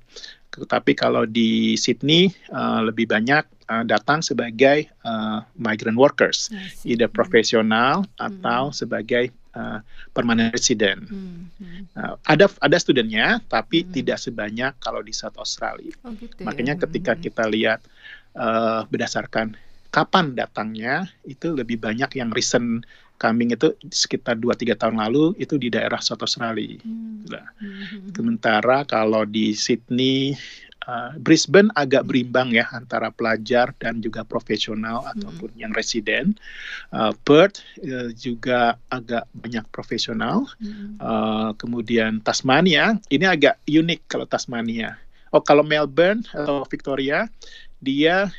Tapi kalau di Sydney uh, lebih banyak uh, datang sebagai uh, migrant workers, either profesional hmm. atau sebagai uh, permanent resident. Hmm, hmm. Uh, ada ada studentnya, tapi hmm. tidak sebanyak kalau di South Australia. Oh, gitu ya? Makanya ketika hmm. kita lihat uh, berdasarkan kapan datangnya itu lebih banyak yang recent coming itu sekitar 2-3 tahun lalu itu di daerah South Australia. Hmm. Nah, hmm. Sementara kalau di Sydney, uh, Brisbane agak berimbang ya antara pelajar dan juga profesional hmm. ataupun yang residen. Uh, Perth uh, juga agak banyak profesional. Hmm. Uh, kemudian Tasmania, ini agak unik kalau Tasmania. Oh kalau Melbourne atau Victoria dia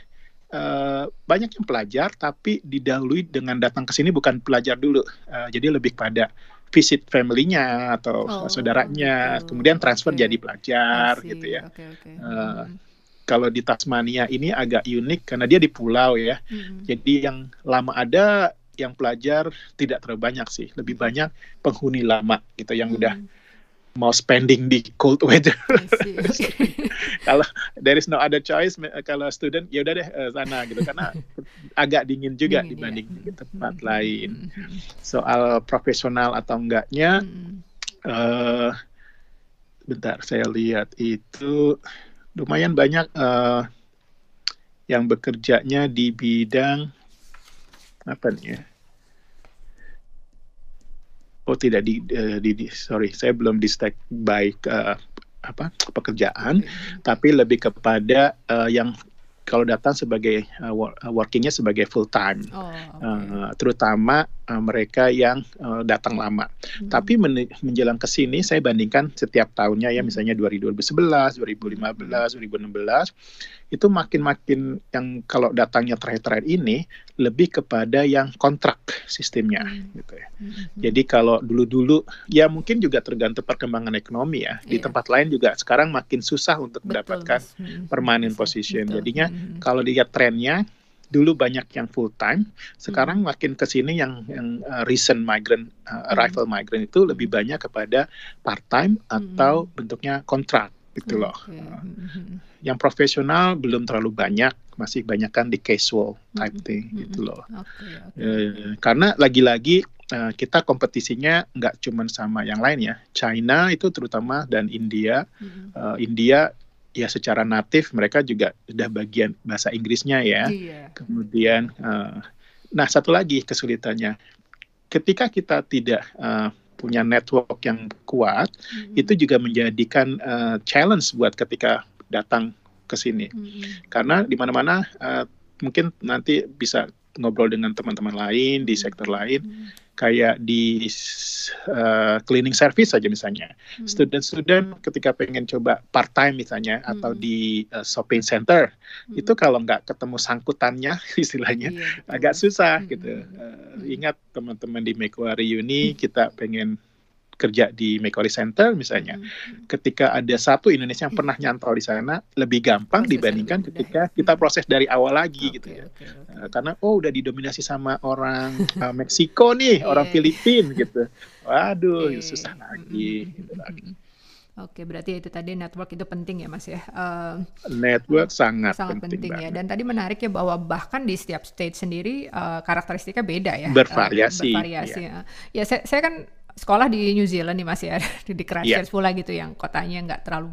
uh, banyak yang pelajar tapi didahului dengan datang ke sini bukan pelajar dulu uh, jadi lebih pada visit family-nya atau oh, saudaranya gitu. kemudian transfer okay. jadi pelajar gitu ya okay, okay. Uh, eh, hmm. kalau di Tasmania ini agak unik karena dia di pulau ya hmm. jadi yang lama ada yang pelajar tidak terlalu banyak sih lebih banyak penghuni lama gitu yang hmm. udah mau spending di cold weather. *laughs* kalau there is no other choice, kalau student ya udah deh uh, sana gitu karena agak dingin juga dingin, dibanding ya. di tempat hmm. lain. Hmm. Soal profesional atau enggaknya, hmm. uh, bentar saya lihat itu lumayan banyak uh, yang bekerjanya di bidang apa nih ya? Oh tidak di, uh, di, di sorry saya belum di stack by uh, apa pekerjaan okay. tapi lebih kepada uh, yang kalau datang sebagai uh, workingnya sebagai full time, oh, okay. uh, terutama uh, mereka yang uh, datang lama. Hmm. Tapi men menjelang ke sini saya bandingkan setiap tahunnya ya, hmm. misalnya 2011, 2015, 2016 itu makin-makin yang kalau datangnya terakhir-terakhir ini lebih kepada yang kontrak sistemnya hmm. gitu ya. Hmm. Jadi kalau dulu-dulu ya mungkin juga tergantung perkembangan ekonomi ya. Di yeah. tempat lain juga sekarang makin susah untuk Betul. mendapatkan hmm. permanent position. Betul. Jadinya hmm. kalau dilihat trennya dulu banyak yang full time, sekarang hmm. makin ke sini yang yang uh, recent migrant uh, arrival hmm. migrant itu lebih banyak kepada part time atau hmm. bentuknya kontrak gitu loh. Okay. Uh, yang profesional belum terlalu banyak, masih banyak kan di casual type hmm. thing gitu loh. Okay, okay. Uh, karena lagi-lagi uh, kita kompetisinya nggak cuma sama yang lain ya. China itu terutama dan India, hmm. uh, India ya secara natif mereka juga sudah bagian bahasa Inggrisnya ya. Iya. Kemudian, uh, nah satu lagi kesulitannya, ketika kita tidak uh, punya network yang kuat, mm-hmm. itu juga menjadikan uh, challenge buat ketika datang ke sini. Mm-hmm. Karena di mana-mana uh, mungkin nanti bisa ngobrol dengan teman-teman lain di sektor lain. Mm-hmm kayak di uh, cleaning service saja misalnya. Hmm. Student-student ketika pengen coba part time misalnya hmm. atau di uh, shopping center hmm. itu kalau nggak ketemu sangkutannya *laughs* istilahnya iya, agak susah hmm. gitu. Uh, ingat teman-teman di Macquarie Uni hmm. kita pengen kerja di Macquarie Center misalnya, hmm. ketika ada satu Indonesia yang pernah nyantol di sana lebih gampang proses dibandingkan ketika ya. kita proses dari awal lagi okay, gitu ya, okay, okay. Uh, karena oh udah didominasi sama orang *laughs* uh, Meksiko nih, orang iya. Filipina gitu, waduh susah lagi, gitu lagi. Oke, berarti itu tadi network itu penting ya, Mas ya. Uh, network uh, sangat, sangat penting, penting ya. Dan tadi menarik ya bahwa bahkan di setiap state sendiri uh, karakteristiknya beda ya. Bervariasi. Uh, bervariasi. Ya, ya saya, saya kan sekolah di New Zealand nih masih ya *laughs* di Christchurch yeah. pula gitu yang kotanya nggak terlalu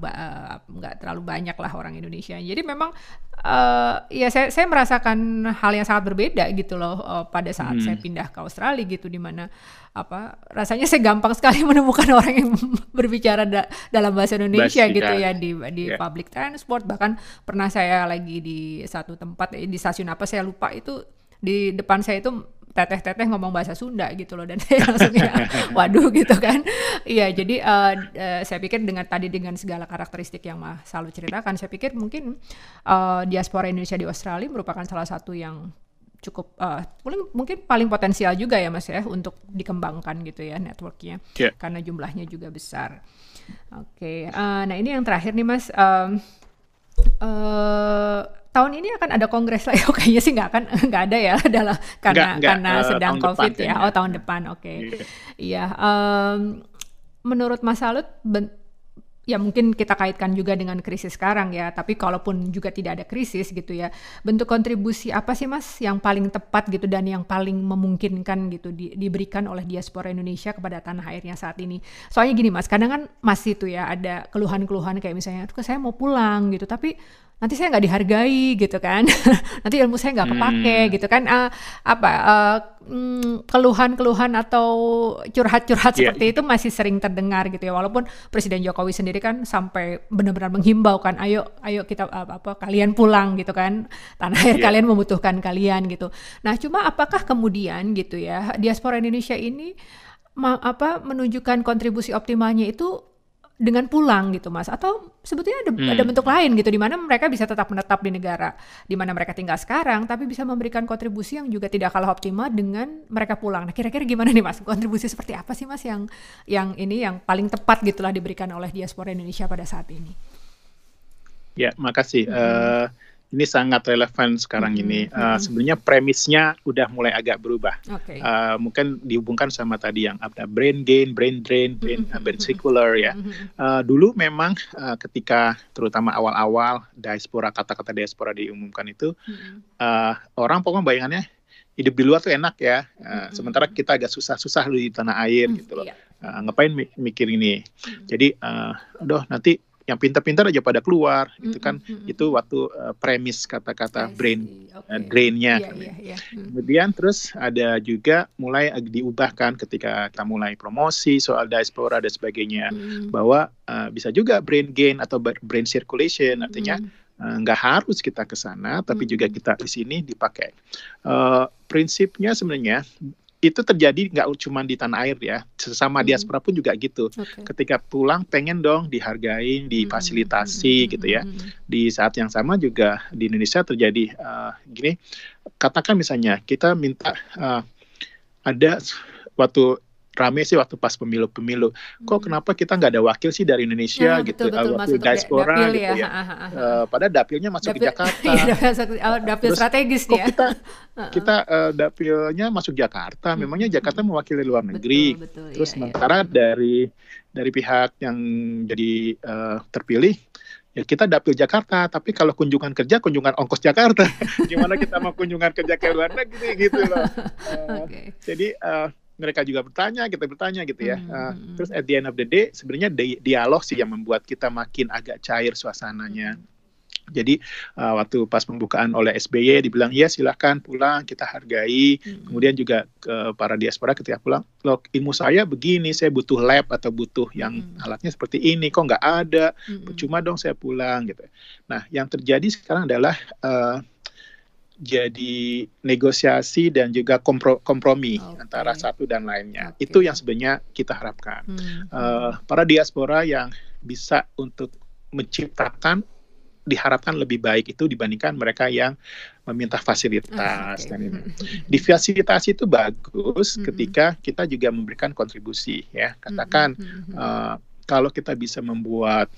nggak uh, terlalu banyak lah orang Indonesia jadi memang uh, ya saya saya merasakan hal yang sangat berbeda gitu loh uh, pada saat hmm. saya pindah ke Australia gitu di mana apa rasanya saya gampang sekali *laughs* menemukan orang yang *laughs* berbicara da dalam bahasa Indonesia Bas, gitu ya di di yeah. public transport bahkan pernah saya lagi di satu tempat di stasiun apa saya lupa itu di depan saya itu teteh-teteh ngomong bahasa Sunda gitu loh dan *laughs* saya langsung ya waduh gitu kan iya jadi uh, uh, saya pikir dengan tadi dengan segala karakteristik yang Mas selalu ceritakan saya pikir mungkin uh, diaspora Indonesia di Australia merupakan salah satu yang cukup uh, mungkin paling potensial juga ya Mas ya untuk dikembangkan gitu ya networknya yeah. karena jumlahnya juga besar oke okay. uh, nah ini yang terakhir nih Mas um, uh, tahun ini akan ada kongres lagi. *laughs* Oh, kayaknya sih nggak akan *laughs* nggak ada ya adalah karena enggak, enggak, karena uh, sedang covid ya. Oh tahun depan, oke. Okay. Iya. Yeah. Um, menurut Mas Salut, ya mungkin kita kaitkan juga dengan krisis sekarang ya. Tapi kalaupun juga tidak ada krisis gitu ya, bentuk kontribusi apa sih Mas yang paling tepat gitu dan yang paling memungkinkan gitu di, diberikan oleh diaspora Indonesia kepada tanah airnya saat ini? Soalnya gini Mas, kadang kan masih tuh ya ada keluhan-keluhan kayak misalnya, saya mau pulang gitu, tapi nanti saya nggak dihargai gitu kan *laughs* nanti ilmu saya nggak kepake hmm. gitu kan uh, apa uh, keluhan-keluhan atau curhat-curhat yeah. seperti itu masih sering terdengar gitu ya walaupun Presiden Jokowi sendiri kan sampai benar-benar menghimbau kan ayo ayo kita apa, apa kalian pulang gitu kan tanah air yeah. kalian membutuhkan kalian gitu nah cuma apakah kemudian gitu ya diaspora Indonesia ini ma apa menunjukkan kontribusi optimalnya itu dengan pulang gitu mas. Atau sebetulnya ada, hmm. ada bentuk lain gitu di mana mereka bisa tetap menetap di negara di mana mereka tinggal sekarang tapi bisa memberikan kontribusi yang juga tidak kalah optimal dengan mereka pulang. Nah kira-kira gimana nih mas? Kontribusi seperti apa sih mas yang yang ini yang paling tepat gitulah diberikan oleh diaspora Indonesia pada saat ini? Ya makasih. Hmm. uh, ini sangat relevan sekarang hmm. ini. Uh, sebenarnya premisnya udah mulai agak berubah. Okay. Uh, mungkin dihubungkan sama tadi yang ada brain gain, brain drain, brain, uh, brain circular ya. Uh, dulu memang uh, ketika terutama awal-awal diaspora kata-kata diaspora diumumkan itu uh, orang pokoknya bayangannya hidup di luar tuh enak ya. Uh, sementara kita agak susah-susah di tanah air gitu loh. Uh, ngapain mikir ini? Jadi, uh, aduh nanti yang pintar-pintar aja pada keluar mm-hmm. itu kan mm-hmm. itu waktu uh, premis kata-kata brain okay. uh, drainnya yeah, yeah, yeah. Mm. kemudian terus ada juga mulai diubahkan ketika kita mulai promosi soal diaspora dan sebagainya mm-hmm. bahwa uh, bisa juga brain gain atau brain circulation artinya mm-hmm. nggak harus kita ke sana tapi juga kita di sini dipakai uh, prinsipnya sebenarnya itu terjadi nggak cuma di tanah air ya, sesama hmm. diaspora pun juga gitu. Okay. Ketika pulang pengen dong dihargai, hmm. difasilitasi hmm. gitu ya. Hmm. Di saat yang sama juga di Indonesia terjadi uh, gini, katakan misalnya kita minta uh, ada waktu rame sih waktu pas pemilu-pemilu. Kok hmm. kenapa kita nggak ada wakil sih dari Indonesia ya, gitu, betul, betul, wakil diaspora dapil gitu ya. ya. Uh, padahal dapilnya masuk dapil, ke Jakarta. *laughs* Iya, dapil Terus, strategis kok ya. kita kita uh, dapilnya masuk Jakarta. Hmm. Memangnya Jakarta mewakili luar negeri. Betul, betul, Terus iya, sementara iya. dari dari pihak yang jadi uh, terpilih ya kita dapil Jakarta tapi kalau kunjungan kerja kunjungan ongkos Jakarta *laughs* gimana kita mau kunjungan kerja ke luar negeri gitu loh *laughs* uh, okay. jadi uh, mereka juga bertanya kita bertanya gitu ya mm uh, terus at the end of the day sebenarnya di dialog sih yang membuat kita makin agak cair suasananya mm jadi uh, waktu pas pembukaan oleh SBY dibilang ya silahkan pulang kita hargai. Hmm. Kemudian juga ke para diaspora ketika pulang, loh ilmu saya begini, saya butuh lab atau butuh yang hmm. alatnya seperti ini, kok nggak ada, hmm. percuma dong saya pulang gitu. Nah yang terjadi sekarang adalah uh, jadi negosiasi dan juga kompro kompromi okay. antara satu dan lainnya. Okay. Itu yang sebenarnya kita harapkan. Hmm. Uh, para diaspora yang bisa untuk menciptakan diharapkan lebih baik itu dibandingkan mereka yang meminta fasilitas ah, okay. dan ini. Difasilitasi itu bagus mm -hmm. ketika kita juga memberikan kontribusi ya. Katakan mm -hmm. uh, kalau kita bisa membuat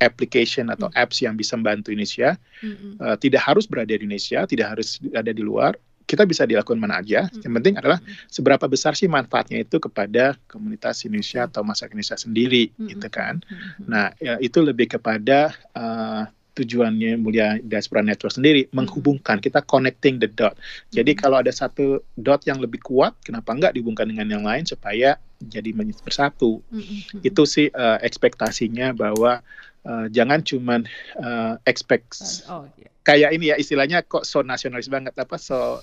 application atau mm apps yang bisa membantu Indonesia, mm -hmm. uh, tidak harus berada di Indonesia, tidak harus ada di luar, kita bisa dilakukan mana aja. Mm. Yang penting adalah seberapa besar sih manfaatnya itu kepada komunitas Indonesia atau masyarakat Indonesia sendiri, mm -hmm. gitu kan. Mm -hmm. Nah, ya, itu lebih kepada uh, tujuannya Mulia Diaspora Network sendiri hmm. menghubungkan kita connecting the dot. Jadi hmm. kalau ada satu dot yang lebih kuat, kenapa enggak dihubungkan dengan yang lain supaya jadi bersatu. Hmm. hmm. Itu sih uh, ekspektasinya bahwa uh, jangan cuman uh, expect oh, yeah. kayak ini ya istilahnya kok so nasionalis banget apa so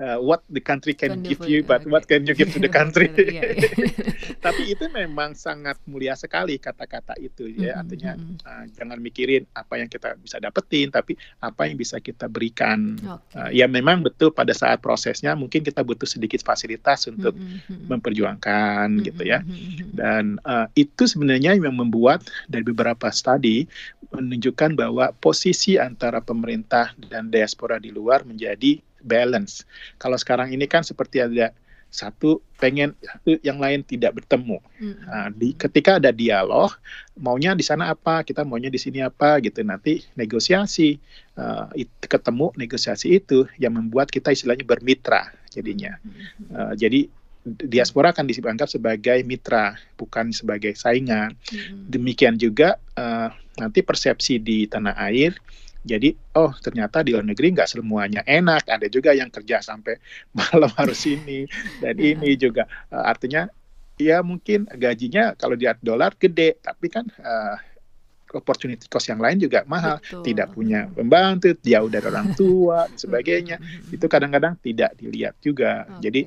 uh, what the country can give you, but what can you give to the *laughs* country. Iya, iya. *laughs* Tapi itu memang sangat mulia sekali kata-kata itu ya. Artinya uh, jangan mikirin apa yang kita bisa dapetin, tapi apa yang bisa kita berikan. Okay. Uh, ya memang betul pada saat prosesnya mungkin kita butuh sedikit fasilitas untuk memperjuangkan gitu ya. Dan uh, itu sebenarnya yang membuat dari beberapa studi menunjukkan bahwa posisi antara pemerintah dan diaspora di luar menjadi balance. Kalau sekarang ini kan seperti ada satu pengen satu yang lain tidak bertemu. -hmm. nah, di ketika ada dialog, maunya di sana apa, kita maunya di sini apa gitu. Nanti negosiasi uh, ketemu negosiasi itu yang membuat kita istilahnya bermitra jadinya. -hmm. uh, jadi diaspora akan dianggap sebagai mitra, bukan sebagai saingan. -hmm. Demikian juga uh, nanti persepsi di tanah air jadi oh ternyata di luar negeri nggak semuanya enak, ada juga yang kerja sampai *laughs* malam harus ini dan iya. ini juga uh, artinya ya mungkin gajinya kalau di dolar gede, tapi kan uh, opportunity cost yang lain juga mahal, Betul. tidak punya pembantu, jauh dari orang *laughs* tua dan sebagainya. *laughs* itu kadang-kadang tidak dilihat juga. Okay. Jadi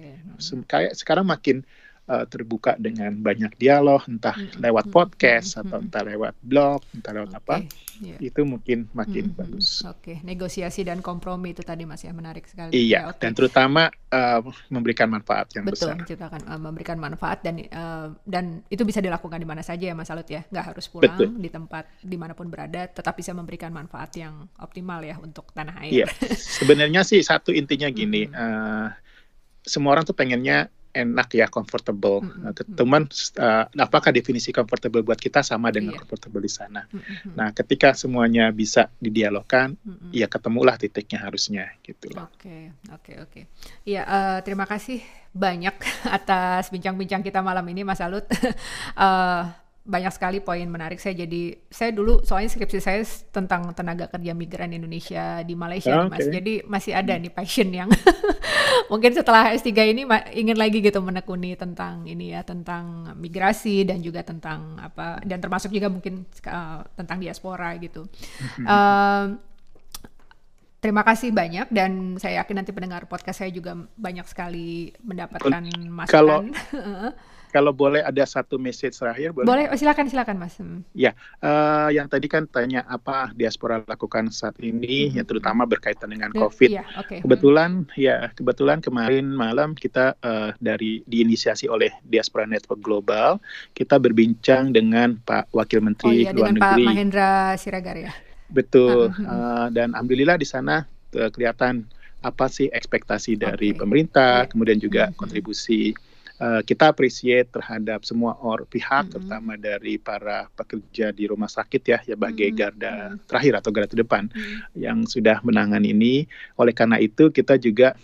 kayak sekarang makin uh, terbuka dengan banyak dialog entah hmm. lewat podcast hmm. atau entah lewat blog entah lewat okay. apa yeah. itu mungkin makin hmm. bagus. Oke okay. negosiasi dan kompromi itu tadi mas ya menarik sekali. Iya ya, okay. dan terutama uh, memberikan manfaat yang Betul, besar. Betul menciptakan uh, memberikan manfaat dan uh, dan itu bisa dilakukan di mana saja ya mas Alut ya nggak harus pulang Betul. di tempat di mana pun berada tetap bisa memberikan manfaat yang optimal ya untuk tanah air. Iya sebenarnya sih satu intinya gini. Hmm. Uh, semua orang tuh pengennya enak ya comfortable. Mm-hmm. Teman uh, apakah definisi comfortable buat kita sama dengan yeah. comfortable di sana. Mm-hmm. Nah, ketika semuanya bisa didialogkan, mm-hmm. ya ketemulah titiknya harusnya gitu Oke, okay, oke, okay, oke. Okay. Iya, uh, terima kasih banyak *laughs* atas bincang-bincang kita malam ini Mas Alut. uh, *laughs* banyak sekali poin menarik. Saya jadi saya dulu soalnya skripsi saya tentang tenaga kerja migran Indonesia di Malaysia okay. mas. Jadi masih ada nih passion yang *laughs* mungkin setelah S3 ini ingin lagi gitu menekuni tentang ini ya tentang migrasi dan juga tentang apa dan termasuk juga mungkin uh, tentang diaspora gitu. Uh, Terima kasih banyak dan saya yakin nanti pendengar podcast saya juga banyak sekali mendapatkan masukan. *laughs* Kalau kalau boleh ada satu message terakhir boleh? Boleh, oh, silakan silakan Mas. Hmm. Ya, uh, yang tadi kan tanya apa diaspora lakukan saat ini, hmm. ya terutama berkaitan dengan COVID. Ya, okay. Kebetulan hmm. ya kebetulan kemarin malam kita uh, dari diinisiasi oleh Diaspora Network Global, kita berbincang dengan Pak Wakil Menteri oh, iya, Luar dengan Negeri. Pak Mahendra Siragar ya. Betul, uh, dan alhamdulillah di sana uh, kelihatan apa sih ekspektasi dari okay. pemerintah, yeah. kemudian juga hmm. kontribusi uh, kita appreciate terhadap semua or pihak, mm -hmm. terutama dari para pekerja di rumah sakit ya, ya sebagai mm -hmm. garda terakhir atau garda terdepan mm -hmm. yang sudah menangani ini. Oleh karena itu kita juga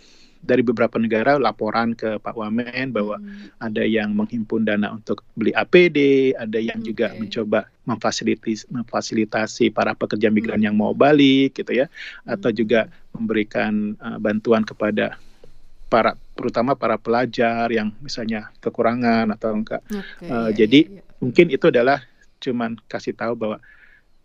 dari beberapa negara laporan ke Pak Wamen bahwa hmm. ada yang menghimpun dana untuk beli APD, ada yang okay. juga mencoba memfasilitasi, memfasilitasi para pekerja migran hmm. yang mau balik gitu ya, hmm. atau juga memberikan uh, bantuan kepada para terutama para pelajar yang misalnya kekurangan atau enggak. Okay, uh, iya, jadi iya, iya. mungkin itu adalah cuman kasih tahu bahwa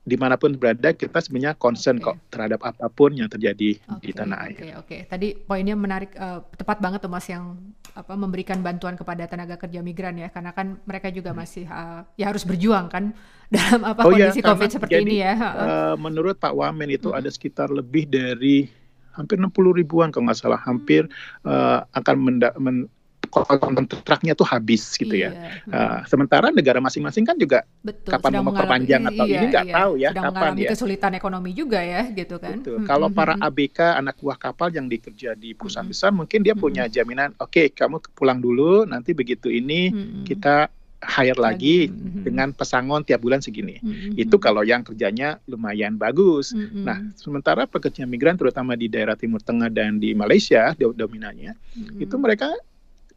di mana pun berada kita sebenarnya concern okay. kok terhadap apa pun yang terjadi okay, di tanah air. Oke okay, oke. Okay. Tadi poinnya menarik, uh, tepat banget tuh mas yang apa memberikan bantuan kepada tenaga kerja migran ya, karena kan mereka juga hmm. masih uh, ya harus berjuang kan *laughs* dalam apa oh, iya, kondisi ya, COVID seperti jadi, ini ya. Uh, menurut Pak Wamen itu hmm. ada sekitar lebih dari hampir 60 ribuan kalau nggak salah, hampir uh, akan menda men kontraknya tuh habis gitu ya. iya. ya. Uh, sementara negara masing-masing kan juga Betul, kapan mau memperpanjang atau iya, ini nggak iya. tahu ya sedang kapan ya. kesulitan ekonomi juga ya gitu kan. Betul. Hmm. Kalau para ABK anak buah kapal yang dikerja di perusahaan hmm. besar mungkin dia punya jaminan oke okay, kamu pulang dulu nanti begitu ini hmm. kita hire lagi, mm-hmm. dengan pesangon tiap bulan segini. Mm-hmm. Itu kalau yang kerjanya lumayan bagus. Mm-hmm. Nah, sementara pekerja migran terutama di daerah Timur Tengah dan di Malaysia dominannya, mm-hmm. itu mereka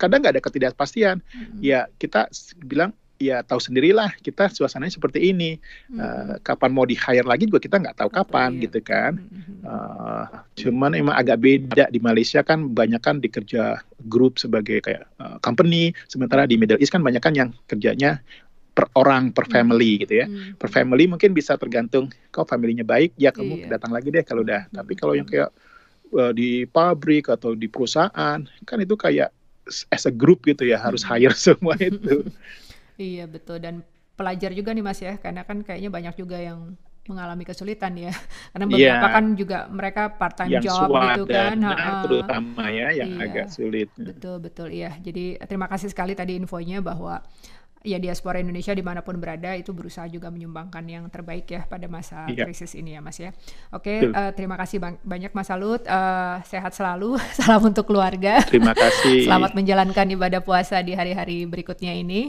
kadang nggak ada ketidakpastian. Hmm. Ya kita bilang ya tahu sendirilah kita suasananya seperti ini. Hmm. Uh, kapan mau di hire lagi juga kita nggak tahu kapan iya. gitu kan. Hmm. Uh, cuman emang agak beda di Malaysia kan banyak kan dikerja grup sebagai kayak uh, company, sementara di Middle East kan banyak kan yang kerjanya per orang per family hmm. gitu ya. Hmm. Per family mungkin bisa tergantung kau familynya baik ya kamu iya. datang lagi deh kalau udah. Hmm. Tapi kalau yang kayak uh, di pabrik atau di perusahaan kan itu kayak as a group gitu ya harus hmm. hire *laughs* semua itu. *laughs* iya betul. Dan pelajar juga nih Mas ya. Karena kan kayaknya banyak juga yang mengalami kesulitan ya. *laughs* Karena iya. beberapa yeah. kan juga mereka part time job gitu kan. nah, terutama ya yang iya. agak sulit. Betul betul. Iya. Jadi terima kasih sekali tadi infonya bahwa ya diaspora Indonesia di mana pun berada itu berusaha juga menyumbangkan yang terbaik ya pada masa iya. krisis ini ya Mas ya. Oke, uh, terima kasih bang banyak Mas Salut, uh, sehat selalu, *laughs* salam untuk keluarga. Terima kasih. *laughs* Selamat menjalankan ibadah puasa di hari-hari berikutnya ini.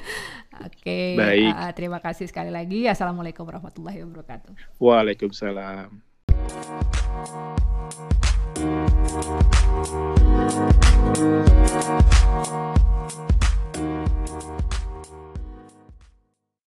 *laughs* Oke, Baik. Uh, terima kasih sekali lagi. Assalamualaikum warahmatullahi wabarakatuh. Waalaikumsalam.